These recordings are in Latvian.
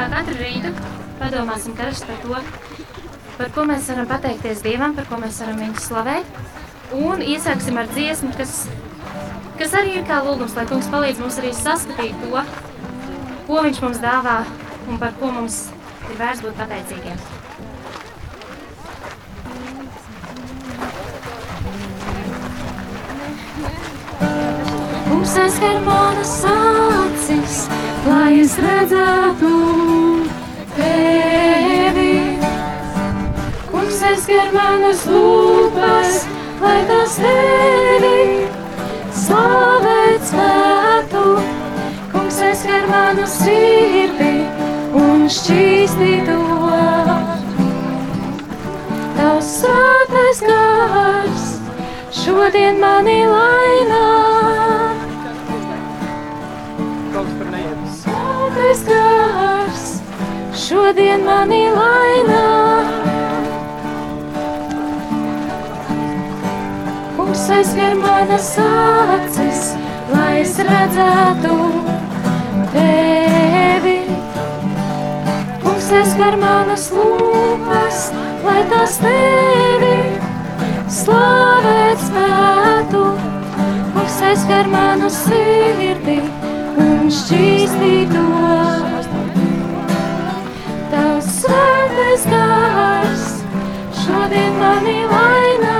kā katru rītu padomāsim karš par to, par ko mēs varam pateikties Dievam, par ko mēs varam viņu slavēt. Un iesāksim ar dziesmu, kas, kas arī ir kā lūgums, lai kungs palīdz mums arī saskatīt to, ko viņš mums dāvā un par ko mums ir vērts būt pateicīgiem. Kungs aizskar manas acis, lai es redzētu tevi. Kungs aizskar manas lūpas, lai tas tevi slavēt svētu. Kungs aizskar manu sirdi un šķīsti to. Tavs svētais gars šodien mani lainā. Svētais gars šodien mani lainā. Kungs aizver manas acis, lai es redzētu tevi. Kungs aizver manas lūpas, lai tās tevi slavēt spētu. Kungs aizver manu sirdi un šķīstī to. Tavs svētais gars šodien mani lainā.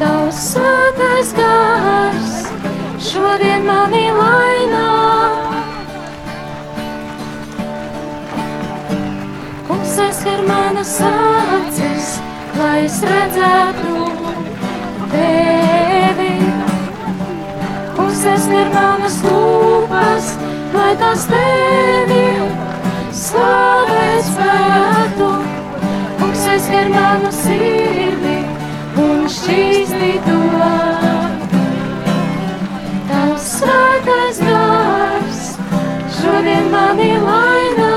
Tavs svētais gars šodien mani lainā. Kungs aizskar manas acis, lai es redzētu Kungs aizskar manas lūpas, lai tās tevi slavēt spētu. Kungs aizskar manu sirdi un šķīsti to. Tavs svētais gars šodien mani lainā.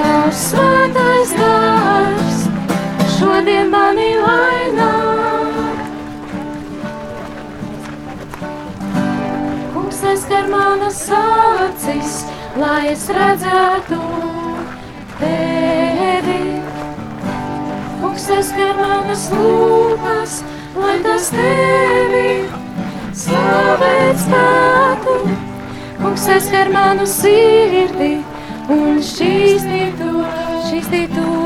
Tavs svētais gars šodien mani lainā. Aizskar manas acis, lai es redzētu tevi. Kungs aizskar manas lūpas, lai tas tevi slavēt spētu. Kungs aizskar manu sirdi un šķīstī to, šķīstī to.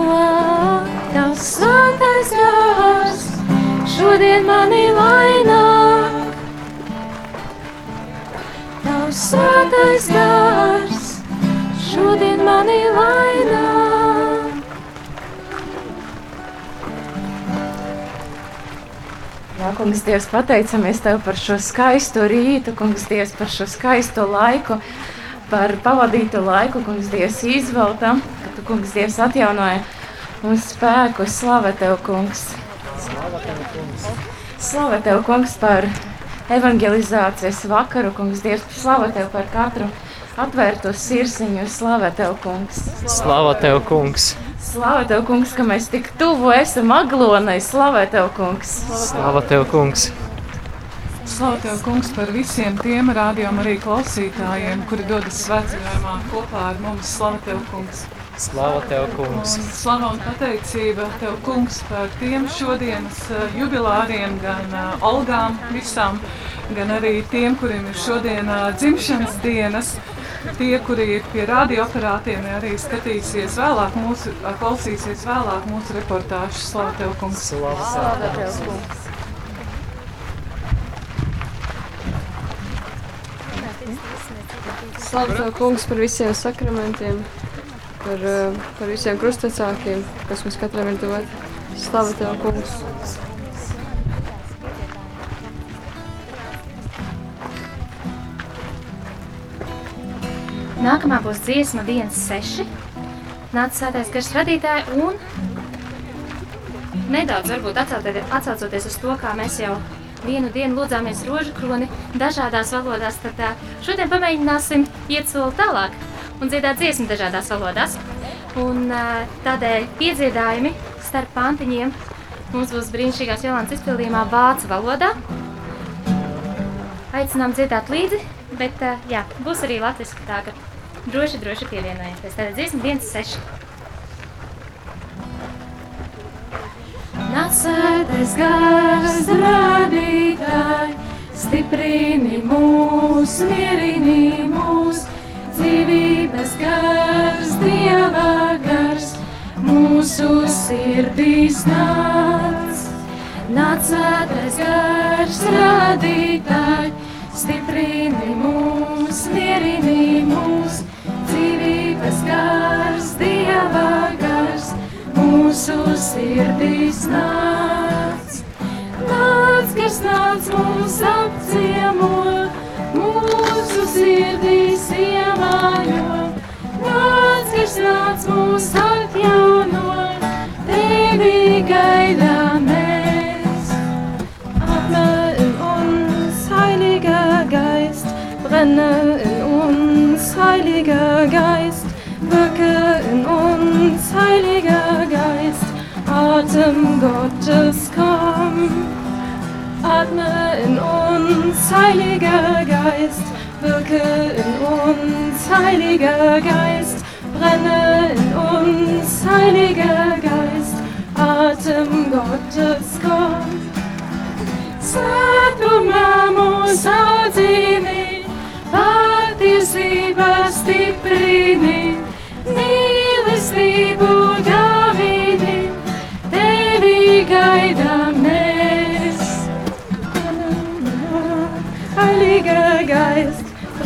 Tavs svētais gars šodien mani lainā. Svētais gars šodien mani lainā. Jā, kungs, Dievs, pateicamies Tev par šo skaisto rītu, kungs, Dievs, par šo skaisto laiku, par pavadīto laiku, kungs, Dievs, izveltam, ka Tu, kungs, Dievs, atjaunoja mūsu spēku. Slava Tev, kungs! Slava Tev, kungs, par evangelizācijas vakaru, kungs, Dievs, slava Tev par katru atvērto sirsiņu, slava Tev, kungs! Slava tev, kungs! Slava Tev, kungs, ka mēs tik tuvu esam aglonai, slava Tev, kungs! Slava tev, kungs! Slavu Tev, kungs, par visiem tiem rādījumiem, arī klausītājiem, kuri dodas svētceļojumā kopā ar mums. Slavu Tev, kungs! Slava tev, kungs! Un slava un pateicība Tev, kungs, par tiem šodienas eh, jubilāriem, gan uh, algām visām, gan arī tiem, kuriem ir šodien uh, dzimšanas dienas. Tie, kuri ir pie radioaparātiem, arī skatīsies vēlāk, mūsu, klausīsies vēlāk mūsu reportāžu. Slavu Tev, kungs! Slava tev, kungs! Slavu tev, kungs, par visiem sakramentiem, par, eh, par visiem krustvecākiem, kas mums katram ir dot. Slavu tev, kungs! Nākamā būs dziesma 1.6. Nāca svētais gars radītāji un nedaudz varbūt atsaucoties, uz to, kā mēs jau vienu dienu lūdzāmies rožu kroni dažādās valodās, tad ā, šodien pamēģināsim iet soli tālāk un dziedāt dziesmu dažādās valodās. Un tādēļ piedziedājumi starp pantiņiem mums būs brīnišķīgās Jolantas izpildījumā vācu valodā. aicinām dziedāt līdzi, bet jā, būs arī latviski tā, ka droši, droši pievienojieties. Tātad dziesma 1-6. Nāc sētais gars radītāji, stiprini mūs, dzīvības gars, dieva gars, mūsu sirdīs nāc. Nāc sētais gars radītāji, stiprini mūs, mierini mūs, dzīvības gars, dieva gars, mūsu sirdīs nāc. Nāc, kas nāc mūs apciemo, mūsu sirdīs Atem Gottes komm. Atme in uns, Heiliger Geist, wirke in uns, Heiliger Geist, brenne in uns, Heiliger Geist, Atem Gottes komm. Svētumā mūs atzīmi, patiesībā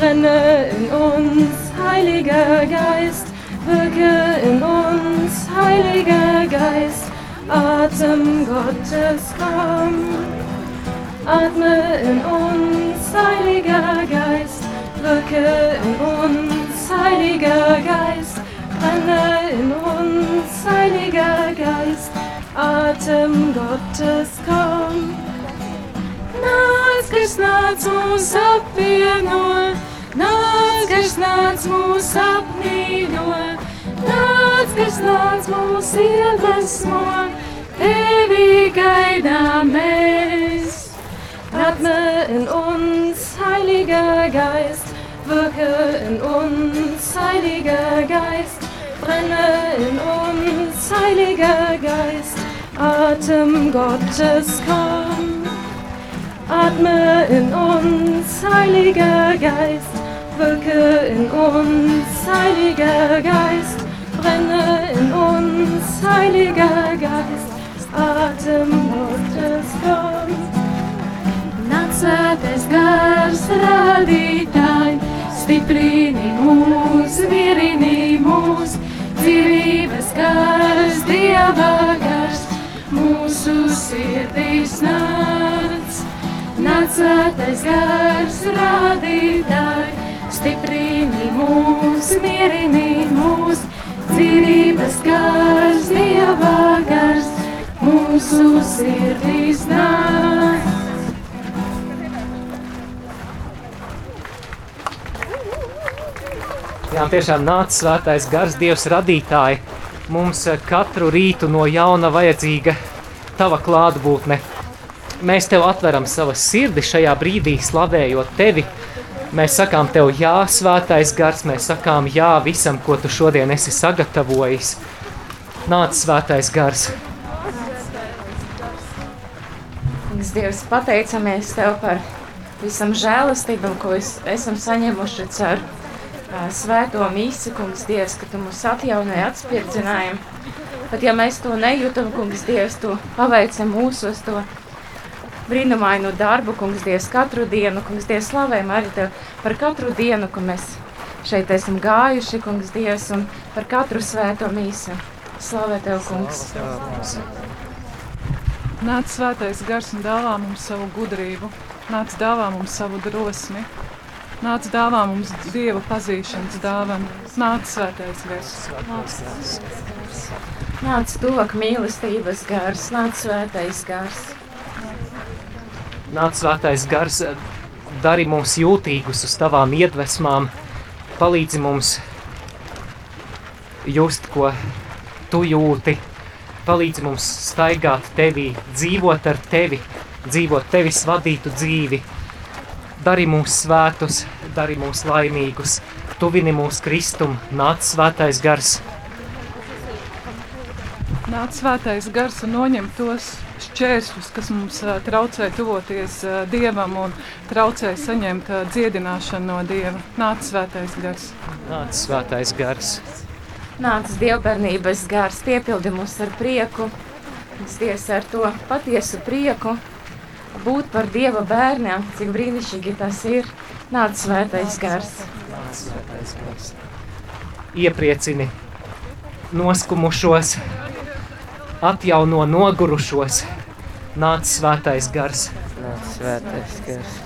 brenne in uns, Heiliger Geist, wirke in uns, Heiliger Geist, Atem Gottes komm. Atme in uns, Heiliger Geist, wirke in uns, Heiliger Geist, brenne in uns, Heiliger Geist, Atem Gottes komm. Nāc, kas nāc mūs apvieno, nāc, kas nāc mūs apmīļo, nāc, kas nāc mūs iedvesmo, tevi gaidām mēs. Atme in uns, Heiliger Geist, wirke in uns, Heiliger Geist, brenne in uns, Heiliger Geist, Atem Gottes komm. Atme in uns, Heiliger Geist, wirke in uns, Heiliger Geist, brenne in uns, Heiliger Geist, Atem Gottes komm. Nāc svētais gars radītāji, stiprini mūs, mierini mūs, dzīvības gars, dieva gars, mūsu sirdīs nāc. Nāc svētais gars radītāji, stiprini mūs, mierini mūs, dzīvības gars, dieva gars, mūsu sirdīs nāc. Jā, tiešām nāca svētais gars, Dievs radītāji. Mums eh, katru rītu no jauna vajadzīga tava klātbūtne. Mēs tev atveram savas sirdis šajā brīdī, slavējot tevi. Mēs sakām tev, jā, svētais gars, mēs sakām jā visam, ko tu šodien esi sagatavojis. Nāc, svētais gars! Kungs, Dievs, pateicamies Tev par visam žēlastībam, ko es, esam saņēmuši caur ā, svēto mīsu, Kungs, Dievs, ka Tu mūs atjaunoji, atspirdzināji. Pat ja mēs to nejūtam, Kungs, Dievs, Tu paveici mūsos to brīnumainu darbu, Kungs, Dievs, katru dienu, Kungs, Dievs, slavējam arī Tev par katru dienu, ko mēs šeit esam gājuši, Kungs, Dievs, un par katru svēto mīsu. Slavē Tev, Kungs! Nāc svētais gars un dāvā mums savu gudrību, nāc dāvā mums savu drosmi, nāc dāvā mums Dieva pazīšanas dāvanu, nāc svētais gars. Nāc tuvāk mīlestības gars, nāc svētais gars. Nāc, svētais gars, dari mums jūtīgus uz tavām iedvesmām, palīdzi mums just, ko tu jūti, palīdzi mums staigāt tevī, dzīvot ar tevi, dzīvot tevis vadītu dzīvi. dari mūs svētus, dari mūs laimīgus, tuvini mūs kristum, nāc svētais gars. Nāc svētais gars un noņem tos šķēršļus, kas mums traucē tuvoties Dievam un traucē saņemt dziedināšanu no Dieva. Nāc svētais gars. Nāc svētais gars. Nāc dievbijības gars, piepildi mūs ar prieku, Dievs ar to patiesu prieku, būt par Dieva bērniem, cik brīnišķīgi tas ir. Nāc svētais gars. Nāc svētais gars. Iepriecini noskumušos, atjauno nogurušos. Nāc svētais gars. Nāc svētais gars.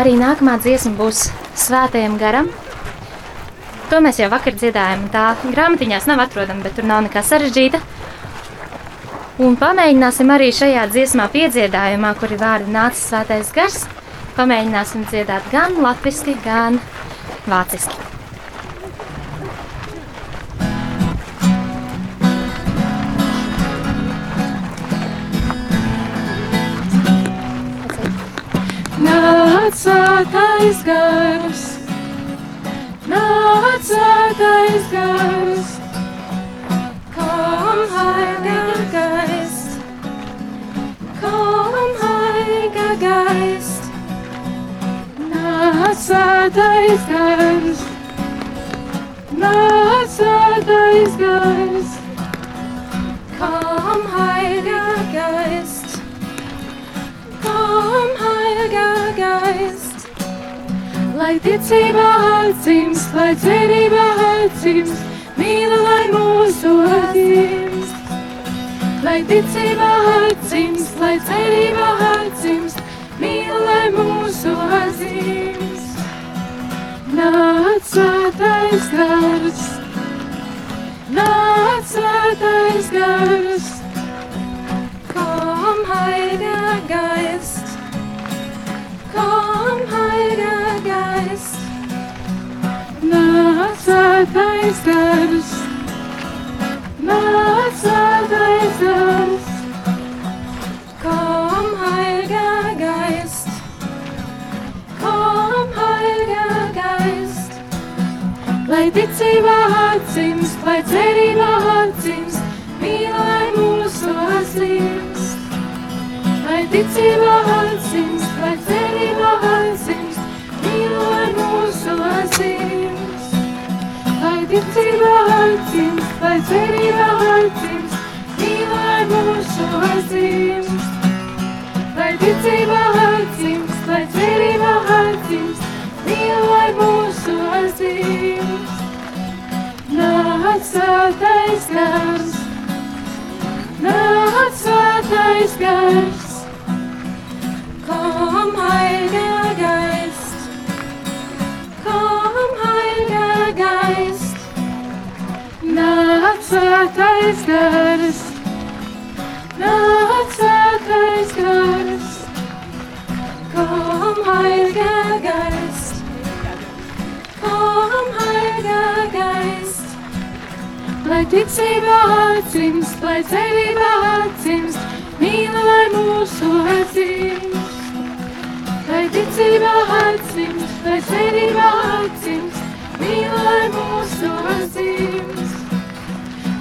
Arī nākamā dziesma būs Svētajam garam. To mēs jau vakar dziedājām. Tā grāmatiņās nav atrodama, bet tur nav nekā sarežģīta. Un pamēģināsim arī šajā dziesmā piedziedājumā, kur ir vārdi nācis svētais gars. Pamēģināsim dziedāt gan latviski, gan vāciski. Nāc svētais gars, nāc svētais gars, komm heiliger Geist, komm heiliger Geist, svētais gars, nāc svētais gars, komm heiliger Geist. Komm, Heiliger Geist, lai ticība atzīst, lai cerība atzīst, mīla, lai mūsu atzīst. Lai ticība atzīst, lai cerība atzīst, mīla, lai mūsu atzīst. Nāc svētais gars, nāc svētais gars. Komm, Heiliger Geist, komm, Heiliger Geist, nāc svētais gars, lai ticība atzīst, lai cerība atzīst, mīla, lai mūsu atzīst. Lai ticība atzīst, lai cerība atzīst, mīla, lai mūsu atzīst. Lai ticība atzīst, lai cerība atzīst, mīla, lai mūsu atzīst. Lai ticība atzīst, lai cerība atzīst, mīla, lai mūsu atzīst. Nāc svētais gars, nāc svētais gars, komm Heiliger Geist, komm Heiliger Geist, nāc svētais ticība atzīst, lai cerība atzīst, mīla, lai mūsu atzīst. Lai ticība atzīst, lai cerība atzīst, mīla, lai mūsu atzīst.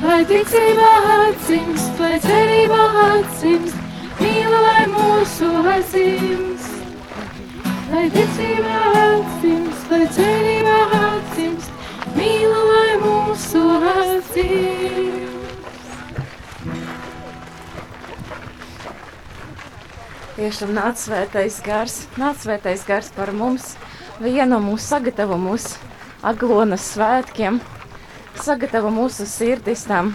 Lai ticība atzīst, lai cerība atzīst, mīla, lai mūsu atzīst. Lai ticība atzīst, lai cerība atzīst, Tiešām nāc svētais gars, nāc svētais gars par mums, vienu mūs sagatavo mūsu aglonas svētkiem, sagatavo mūsu sirdis tam,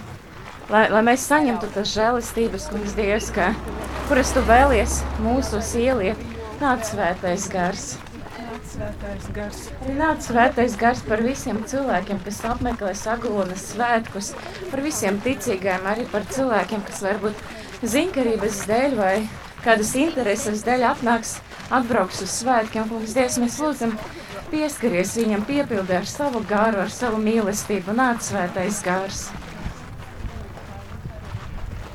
lai, lai mēs saņemtu tas žēlistības, kungs Dievs, ka, kuras tu vēlies mūsu ieliet, nāc svētais gars. Svētais gars. Arī nāc svētais gars par visiem cilvēkiem, kas apmeklē saglonas svētkus, par visiem ticīgiem, arī par cilvēkiem, kas varbūt zinkarības dēļ vai kādas intereses dēļ atnāks, atbrauks uz svētkiem. Kungs, Dievs, mēs lūdzam, pieskaries viņam, piepildi ar savu garu, ar savu mīlestību, nāc svētais gars.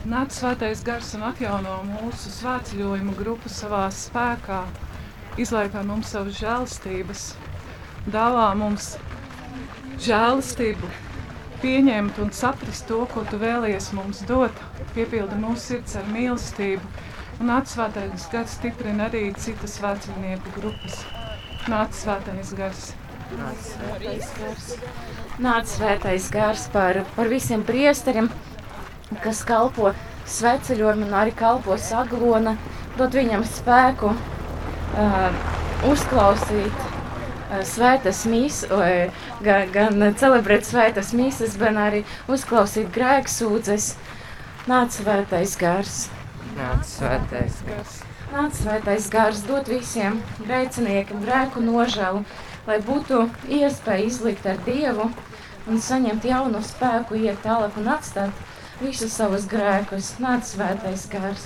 Nāc svētais gars un atjauno mūsu svētceļojumu grupu savā spēkā, izlaikā mums savas žēlstības, dāvā mums žēlastību, pieņemt un saprast to, ko tu vēlies mums dot, piepildi mūsu sirds ar mīlestību, un nāc svētais gars stiprina arī citas svētceļnieku grupas. Nāc svētais gars! Nāc svētais gars, Nāc svētais gars par, par visiem priesteriem, kas kalpo sveceļojumu un arī kalpo saglona, dot viņam spēku uh, uzklausīt uh, svētas mīsas, gan, gan celebrēt svētas mīsas, gan arī uzklausīt grēksūdzes. Nāc svētais gars. Nāc svētais gars. Nāc svētais gars dot visiem grēciniekiem grēku nožēlu, lai būtu iespēja izlikt ar Dievu un saņemt jaunu spēku, iet tālāk un atstāt visus savus grēkus. Nāc svētais gars.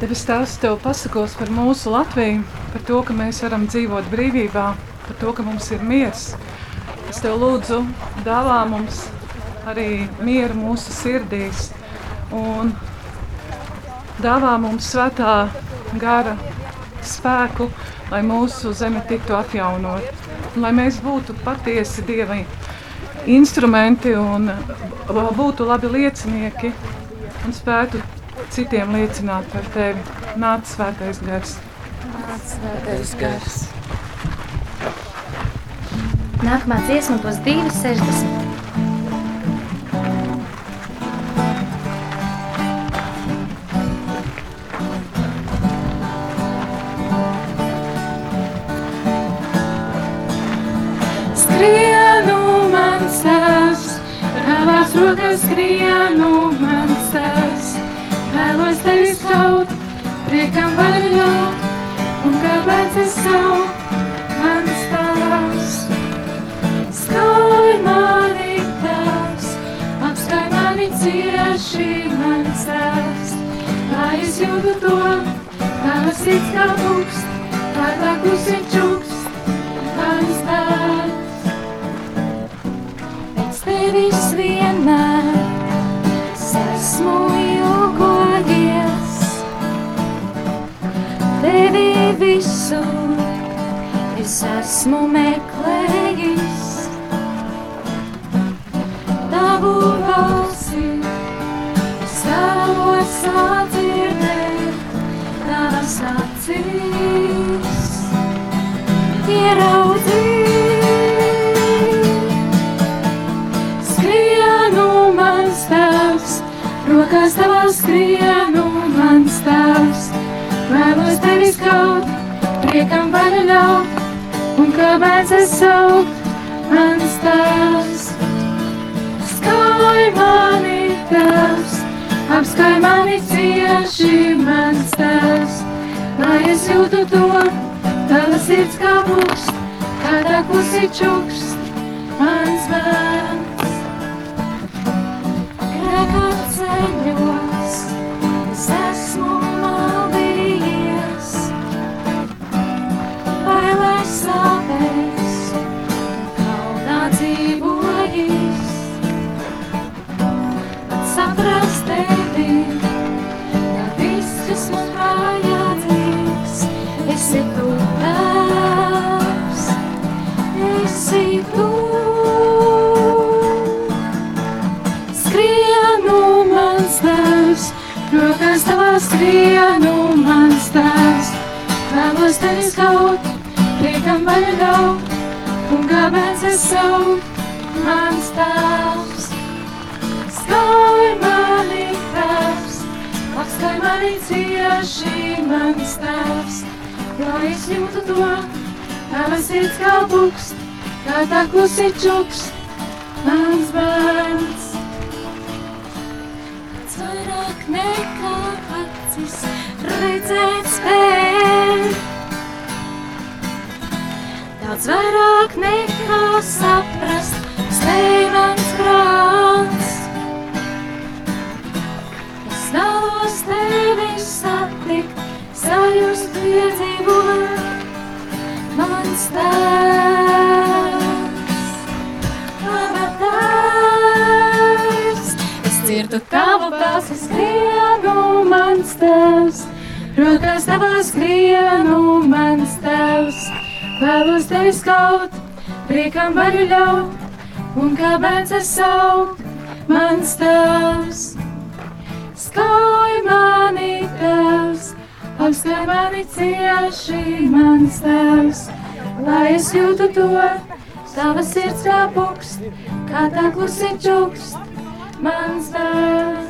Tevis tās tev pasakos par mūsu Latviju, par to, ka mēs varam dzīvot brīvībā, par to, ka mums ir miers. Es tev lūdzu, dāvā mums arī mieru mūsu sirdīs un dāvā mums svētā gara spēku, lai mūsu zeme tiktu atjaunot, un lai mēs būtu patiesi Dievi instrumenti un būtu labi liecinieki un spētu citiem liecināt par tevi. Nāc svētais gars. Nāc svētais gars. Nākamā dziesma būs 260. Skrienu mans tēvs. Vēlos tevi skaut, priekam vaļo, un kāpēc es savu mans tēvs. Skauj mani tēvs, apskauj mani cieši mans tēvs. Lai es jūtu to, tavas sirds kā pukst, kā tā klusi čukst, esmu meklējis. Tavu balsi es vēlos sadzirdēt, tavas acīs ieraudzīt. Skrienu mans tēvs, rokās tavās skrienu mans tēvs. Vēlos tevis kaut, priekam varu ļaut, un kāpēc es saukt mans tēvs. Skauj mani tēvs, apskauj mani cieši mans tēvs, lai es jūtu to, tavas sirds kā pukst, kā tā klusi čukst, mans bērns. Grēkā vaļa ļaut, un kāpēc es saukt mans tēvs. Skauj mani tēvs, apskauj mani cieši mans tēvs, lai es jūtu to, tavas sirds kā pukst, kā tā klusi čukst, mans bērns. Vairāk nekā acis redzēt spēj. Daudz vairāk nekā saprast, spēj mans prāts. Es vēlos tevi satikt, sajust piedzīvot, mans tēvs. Laba tēvs, es jūtu tavu balsi skrienu, mans tēvs. Rokās tavās skrienu, mans tēvs. Vēlos tevis kaut, priekam varu ļaut, un kā bērns es saukt, mans tēvs. Skauj mani tēvs, apskar mani cieši, mans tēvs. Lai es jūtu to, tava sirds kā pukst, kā tā klusi čukst, mans tēvs.